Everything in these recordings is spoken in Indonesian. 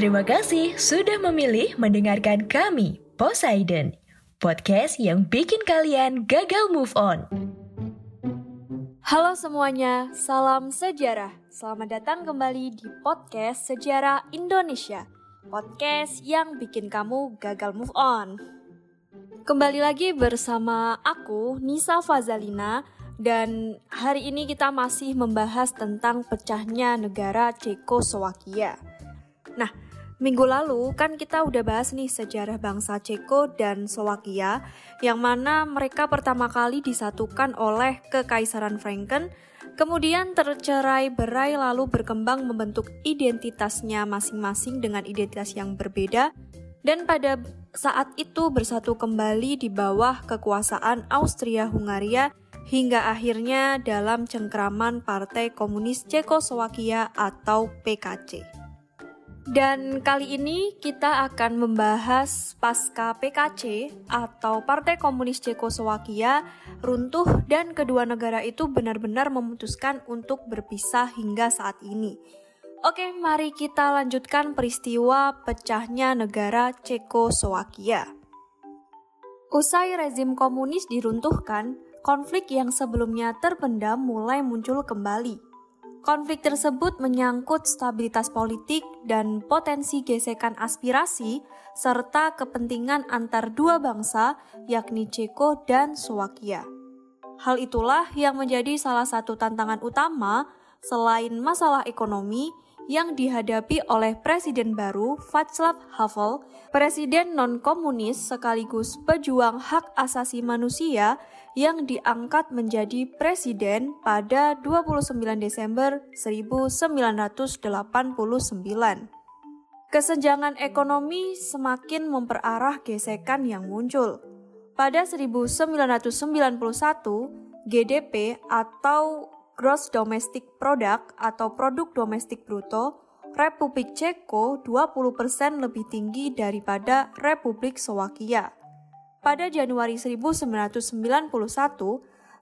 Terima kasih sudah memilih mendengarkan kami, Poseidon, podcast yang bikin kalian gagal move on. Halo semuanya, salam sejarah. Selamat datang kembali di podcast Sejarah Indonesia. Podcast yang bikin kamu gagal move on. Kembali lagi bersama aku, Nisa Fazalina, dan hari ini kita masih membahas tentang pecahnya negara Cekoslowakia. Nah, minggu lalu kan kita udah bahas nih sejarah bangsa Ceko dan Slovakia yang mana mereka pertama kali disatukan oleh Kekaisaran Franken, kemudian tercerai berai lalu berkembang membentuk identitasnya masing-masing dengan identitas yang berbeda dan pada saat itu bersatu kembali di bawah kekuasaan Austria-Hungaria hingga akhirnya dalam cengkraman Partai Komunis Cekoslowakia atau PKC. Dan kali ini kita akan membahas pasca PKC atau Partai Komunis Cekoslowakia runtuh dan kedua negara itu benar-benar memutuskan untuk berpisah hingga saat ini. Oke, mari kita lanjutkan peristiwa pecahnya negara Cekoslowakia. Usai rezim komunis diruntuhkan, konflik yang sebelumnya terpendam mulai muncul kembali. Konflik tersebut menyangkut stabilitas politik dan potensi gesekan aspirasi serta kepentingan antar dua bangsa yakni Ceko dan Slovakia. Hal itulah yang menjadi salah satu tantangan utama selain masalah ekonomi yang dihadapi oleh Presiden baru Václav Havel, presiden non-komunis sekaligus pejuang hak asasi manusia yang diangkat menjadi presiden pada 29 Desember 1989. Kesenjangan ekonomi semakin memperarah gesekan yang muncul. Pada 1991, GDP atau Gross Domestic Product atau produk domestik bruto, Republik Ceko 20% lebih tinggi daripada Republik Slovakia. Pada Januari 1991,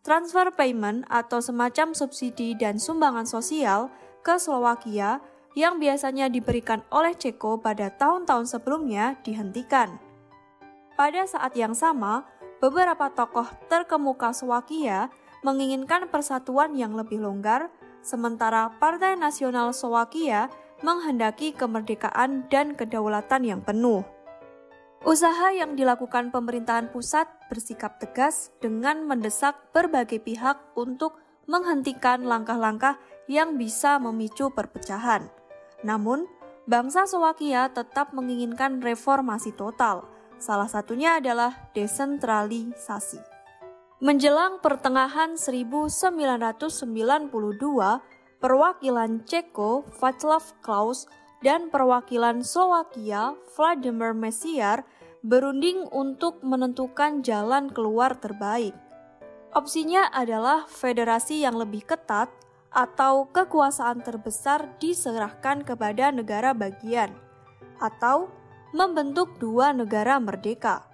transfer payment atau semacam subsidi dan sumbangan sosial ke Slovakia yang biasanya diberikan oleh Ceko pada tahun-tahun sebelumnya dihentikan. Pada saat yang sama, beberapa tokoh terkemuka Slovakia menginginkan persatuan yang lebih longgar, sementara Partai Nasional Slovakia menghendaki kemerdekaan dan kedaulatan yang penuh. Usaha yang dilakukan pemerintahan pusat bersikap tegas dengan mendesak berbagai pihak untuk menghentikan langkah-langkah yang bisa memicu perpecahan. Namun, bangsa Slovakia tetap menginginkan reformasi total. Salah satunya adalah desentralisasi. Menjelang pertengahan 1992, perwakilan Ceko Václav Klaus dan perwakilan Slovakia Vladimir Mesiar berunding untuk menentukan jalan keluar terbaik. Opsinya adalah federasi yang lebih ketat atau kekuasaan terbesar diserahkan kepada negara bagian, atau membentuk dua negara merdeka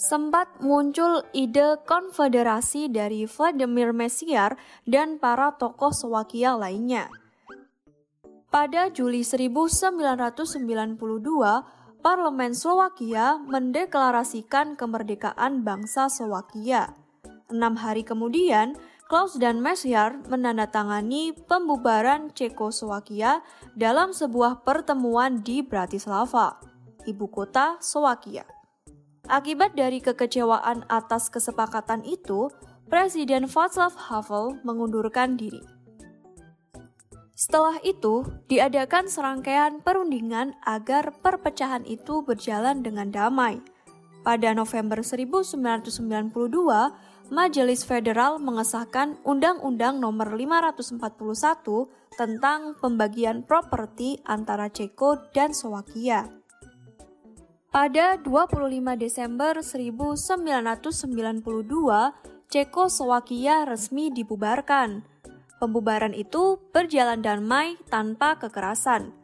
sempat muncul ide konfederasi dari Vladimir Mesiar dan para tokoh Slovakia lainnya. Pada Juli 1992, Parlemen Slovakia mendeklarasikan kemerdekaan bangsa Slovakia. Enam hari kemudian, Klaus dan Mesiar menandatangani pembubaran Cekoslowakia dalam sebuah pertemuan di Bratislava, ibu kota Slovakia. Akibat dari kekecewaan atas kesepakatan itu, Presiden Václav Havel mengundurkan diri. Setelah itu, diadakan serangkaian perundingan agar perpecahan itu berjalan dengan damai. Pada November 1992, Majelis Federal mengesahkan Undang-Undang Nomor 541 tentang pembagian properti antara Ceko dan Slovakia. Pada 25 Desember 1992, Cekoslowakia resmi dibubarkan. Pembubaran itu berjalan damai tanpa kekerasan.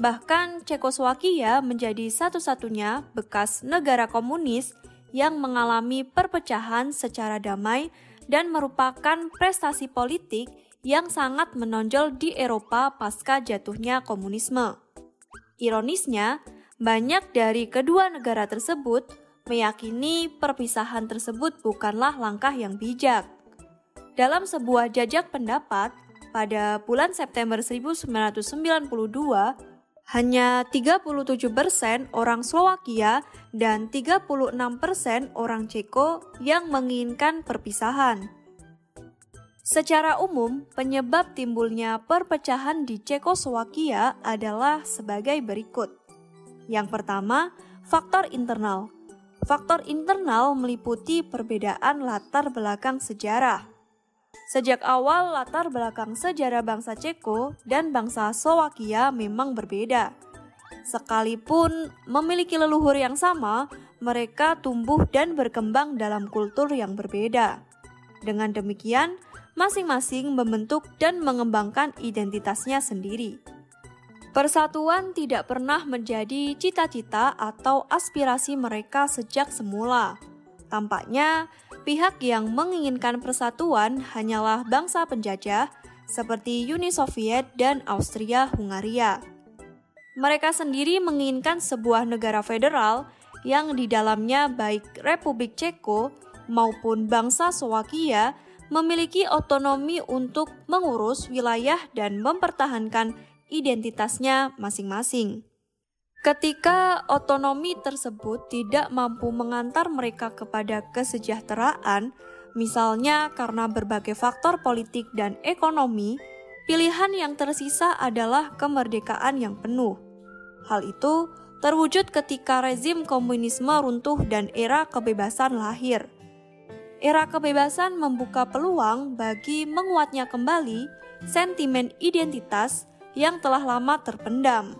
Bahkan Cekoslowakia menjadi satu-satunya bekas negara komunis yang mengalami perpecahan secara damai dan merupakan prestasi politik yang sangat menonjol di Eropa pasca jatuhnya komunisme. Ironisnya, banyak dari kedua negara tersebut meyakini perpisahan tersebut bukanlah langkah yang bijak. Dalam sebuah jajak pendapat, pada bulan September 1992, hanya 37% orang Slovakia dan 36% orang Ceko yang menginginkan perpisahan. Secara umum, penyebab timbulnya perpecahan di Cekoslowakia adalah sebagai berikut. Yang pertama, faktor internal. Faktor internal meliputi perbedaan latar belakang sejarah. Sejak awal latar belakang sejarah bangsa Ceko dan bangsa Slowakia memang berbeda. Sekalipun memiliki leluhur yang sama, mereka tumbuh dan berkembang dalam kultur yang berbeda. Dengan demikian, masing-masing membentuk dan mengembangkan identitasnya sendiri. Persatuan tidak pernah menjadi cita-cita atau aspirasi mereka sejak semula. Tampaknya, pihak yang menginginkan persatuan hanyalah bangsa penjajah seperti Uni Soviet dan Austria-Hungaria. Mereka sendiri menginginkan sebuah negara federal yang di dalamnya baik Republik Ceko maupun bangsa Slovakia memiliki otonomi untuk mengurus wilayah dan mempertahankan identitasnya masing-masing. Ketika otonomi tersebut tidak mampu mengantar mereka kepada kesejahteraan, misalnya karena berbagai faktor politik dan ekonomi, pilihan yang tersisa adalah kemerdekaan yang penuh. Hal itu terwujud ketika rezim komunisme runtuh dan era kebebasan lahir era kebebasan membuka peluang bagi menguatnya kembali sentimen identitas yang telah lama terpendam,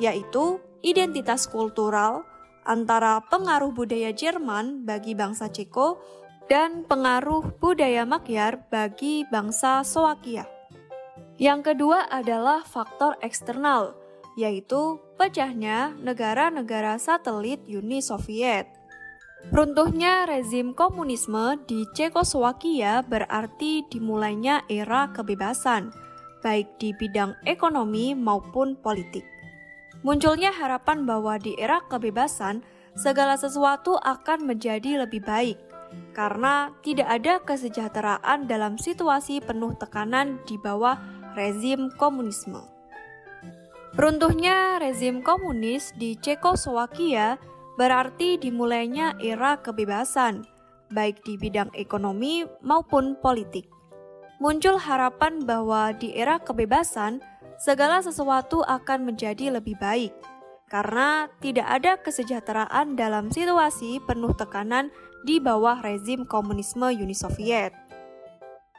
yaitu identitas kultural antara pengaruh budaya Jerman bagi bangsa Ceko dan pengaruh budaya Magyar bagi bangsa Slovakia. Yang kedua adalah faktor eksternal, yaitu pecahnya negara-negara satelit Uni Soviet. Runtuhnya rezim komunisme di Cekoslowakia berarti dimulainya era kebebasan, baik di bidang ekonomi maupun politik. Munculnya harapan bahwa di era kebebasan, segala sesuatu akan menjadi lebih baik, karena tidak ada kesejahteraan dalam situasi penuh tekanan di bawah rezim komunisme. Runtuhnya rezim komunis di Cekoslowakia berarti dimulainya era kebebasan, baik di bidang ekonomi maupun politik. Muncul harapan bahwa di era kebebasan, segala sesuatu akan menjadi lebih baik, karena tidak ada kesejahteraan dalam situasi penuh tekanan di bawah rezim komunisme Uni Soviet.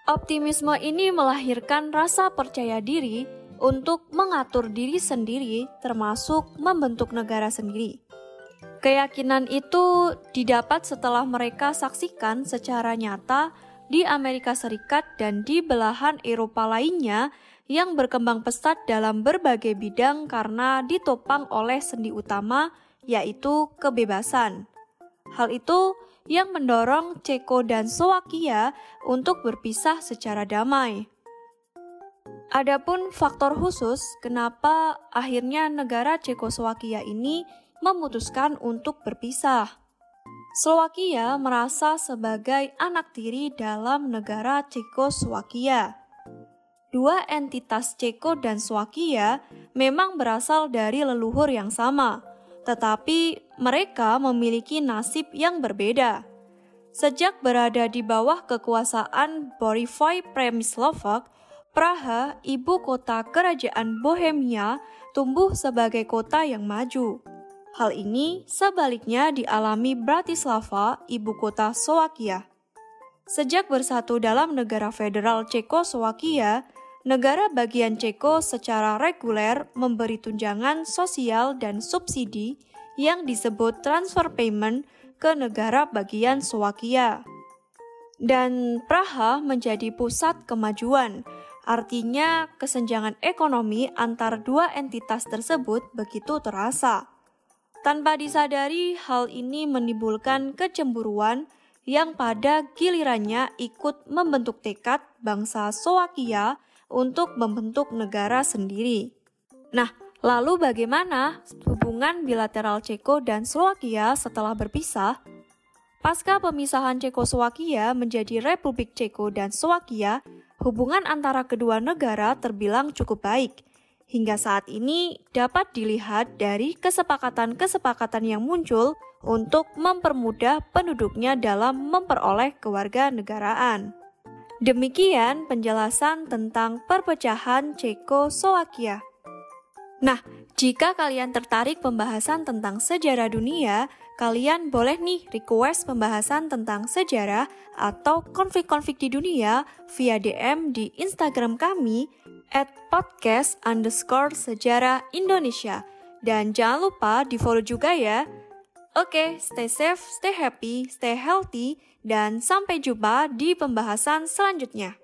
Optimisme ini melahirkan rasa percaya diri untuk mengatur diri sendiri, termasuk membentuk negara sendiri. Keyakinan itu didapat setelah mereka saksikan secara nyata di Amerika Serikat dan di belahan Eropa lainnya yang berkembang pesat dalam berbagai bidang karena ditopang oleh sendi utama, yaitu kebebasan. Hal itu yang mendorong Ceko dan Slovakia untuk berpisah secara damai. Adapun faktor khusus kenapa akhirnya negara Cekoslowakia ini memutuskan untuk berpisah. Slovakia merasa sebagai anak tiri dalam negara Cekoslowakia. Dua entitas Ceko dan Slovakia memang berasal dari leluhur yang sama, tetapi mereka memiliki nasib yang berbeda. Sejak berada di bawah kekuasaan Borifoj Premislovak, Praha, ibu kota kerajaan Bohemia, tumbuh sebagai kota yang maju. Hal ini sebaliknya dialami Bratislava, ibu kota Slovakia. Sejak bersatu dalam negara federal Cekoslowakia, negara bagian Ceko secara reguler memberi tunjangan sosial dan subsidi yang disebut transfer payment ke negara bagian Slovakia. Dan Praha menjadi pusat kemajuan, artinya kesenjangan ekonomi antar dua entitas tersebut begitu terasa. Tanpa disadari, hal ini menimbulkan kecemburuan yang pada gilirannya ikut membentuk tekad bangsa Slovakia untuk membentuk negara sendiri. Nah, Lalu bagaimana hubungan bilateral Ceko dan Slovakia setelah berpisah? Pasca pemisahan Cekoslowakia menjadi Republik Ceko dan Slovakia, hubungan antara kedua negara terbilang cukup baik. Hingga saat ini dapat dilihat dari kesepakatan-kesepakatan yang muncul untuk mempermudah penduduknya dalam memperoleh kewarganegaraan. Demikian penjelasan tentang perpecahan Cekoslowakia. Nah, jika kalian tertarik pembahasan tentang sejarah dunia, kalian boleh nih request pembahasan tentang sejarah atau konflik-konflik di dunia via DM di Instagram kami at podcast underscore sejarah Indonesia. Dan jangan lupa di follow juga ya. Oke, stay safe, stay happy, stay healthy, dan sampai jumpa di pembahasan selanjutnya.